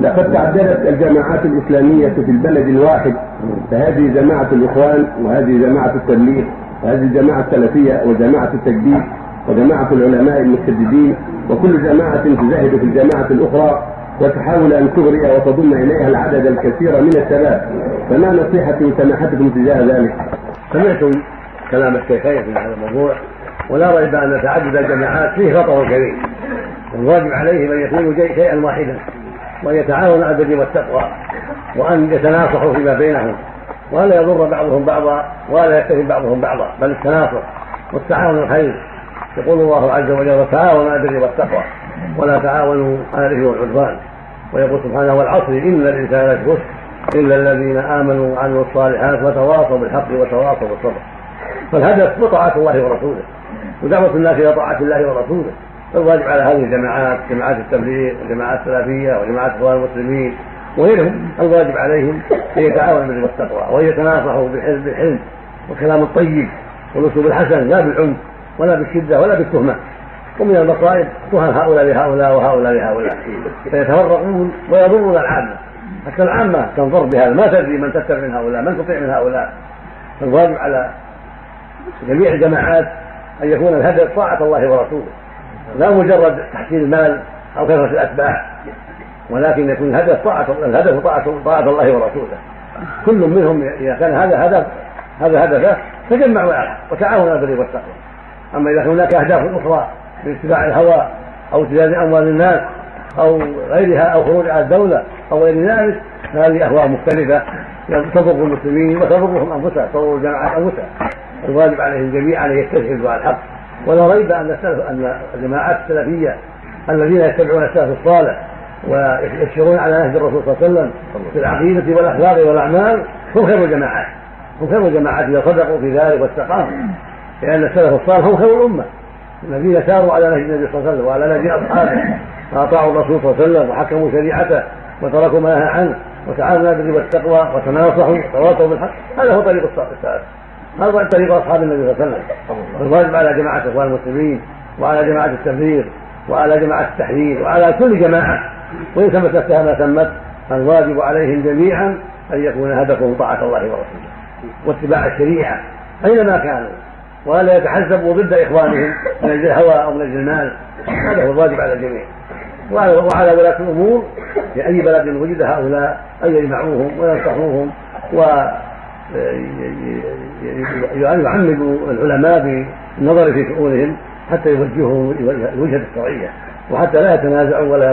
لقد تعددت الجماعات الإسلامية في البلد الواحد فهذه جماعة الإخوان وهذه جماعة التبليغ وهذه الجماعة السلفية وجماعة التجديد وجماعة العلماء المجتددين وكل جماعة تجاهد في الجماعة الأخرى وتحاول أن تغري وتضم إليها العدد الكثير من الشباب. فما نصيحة سماحتكم تجاه ذلك؟ سمعتم كلام الشيخين في هذا الموضوع ولا ريب أن تعدد الجماعات فيه خطر كبير. والواجب عليهم أن يكونوا شيئا واحدا وأن يتعاونوا على البر والتقوى وأن يتناصحوا فيما بينهم ولا يضر بعضهم بعضا ولا يكتفي بعضهم بعضا بل التناصح والتعاون الخير. يقول الله عز وجل وتعاونوا على البر والتقوى ولا تعاونوا على الإثم والعدوان. ويقول سبحانه والعصر إن الإنسان لفي إلا الذين آمنوا وعملوا الصالحات وتواصوا بالحق وتواصوا بالصبر. فالهدف بطاعة الله ورسوله ودعوة الناس إلى طاعة الله ورسوله. فالواجب على هذه الجماعات جماعات التبليغ وجماعات السلفية وجماعات إخوان المسلمين وغيرهم الواجب عليهم أن يتعاونوا بالبر والتقوى وأن يتناصحوا بالحلم والكلام الطيب والأسلوب الحسن لا بالعنف ولا بالشدة ولا بالتهمة. ومن المصائب تهم هؤلاء لهؤلاء وهؤلاء لهؤلاء. فيتفرقون ويضرون العامة. حتى العامة تنظر بهذا ما تدري من تتبع من هؤلاء من تطيع من هؤلاء. فالواجب على جميع الجماعات أن يكون الهدف طاعة الله ورسوله. لا مجرد تحصيل المال أو كثرة الأتباع ولكن يكون الهدف طاعة الهدف طاعه طاعة الله ورسوله. كل منهم إذا كان هذا هدف هذا هدفه تجمعوا على وتعاونوا على البر والتقوى. أما إذا كان هناك أهداف أخرى من اتباع الهوى أو اتجاه أموال الناس أو غيرها أو خروج على الدولة أو غير ذلك فهذه أهواء مختلفة تضر المسلمين وتضرهم أنفسها تضر الجماعات أنفسها. الواجب عليهم جميعا أن يستشهدوا على الحق. ولا ريب أن أن الجماعات السلفية الذين يتبعون السلف الصالح ويسيرون على نهج الرسول صلى الله عليه وسلم في العقيدة والأخلاق والأعمال هم خير الجماعات. هم خير الجماعات إذا صدقوا في ذلك واستقاموا. لأن السلف الصالح هم خير الأمة. الذين ساروا على نهج النبي صلى الله عليه وسلم وعلى نهج أصحابه فاطاعوا الرسول صلى الله عليه وسلم وحكموا شريعته وتركوا ما نهى عنه وتعاونوا بالبر والتقوى وتناصحوا وتواصوا بالحق. هذا هو طريق السلف. هذا طريق أصحاب النبي صلى الله عليه وسلم. الواجب على جماعة إخوان المسلمين وعلى جماعة التبليغ وعلى جماعة التحرير وعلى كل جماعة. وإن ثبت نفسها ما ثمت الواجب عليهم جميعا أن يكون هدفهم طاعة الله ورسوله واتباع الشريعة أينما كانوا. ولا يتحزبوا ضد إخوانهم من أجل الهوى أو من أجل المال. هذا هو الواجب على الجميع. وعلى ولاة الأمور في أي بلد وجد هؤلاء أن يجمعوهم وينصحوهم و يعمدوا العلماء بالنظر في شؤونهم حتى يوجههم الوجهة الشرعية وحتى لا يتنازعوا ولا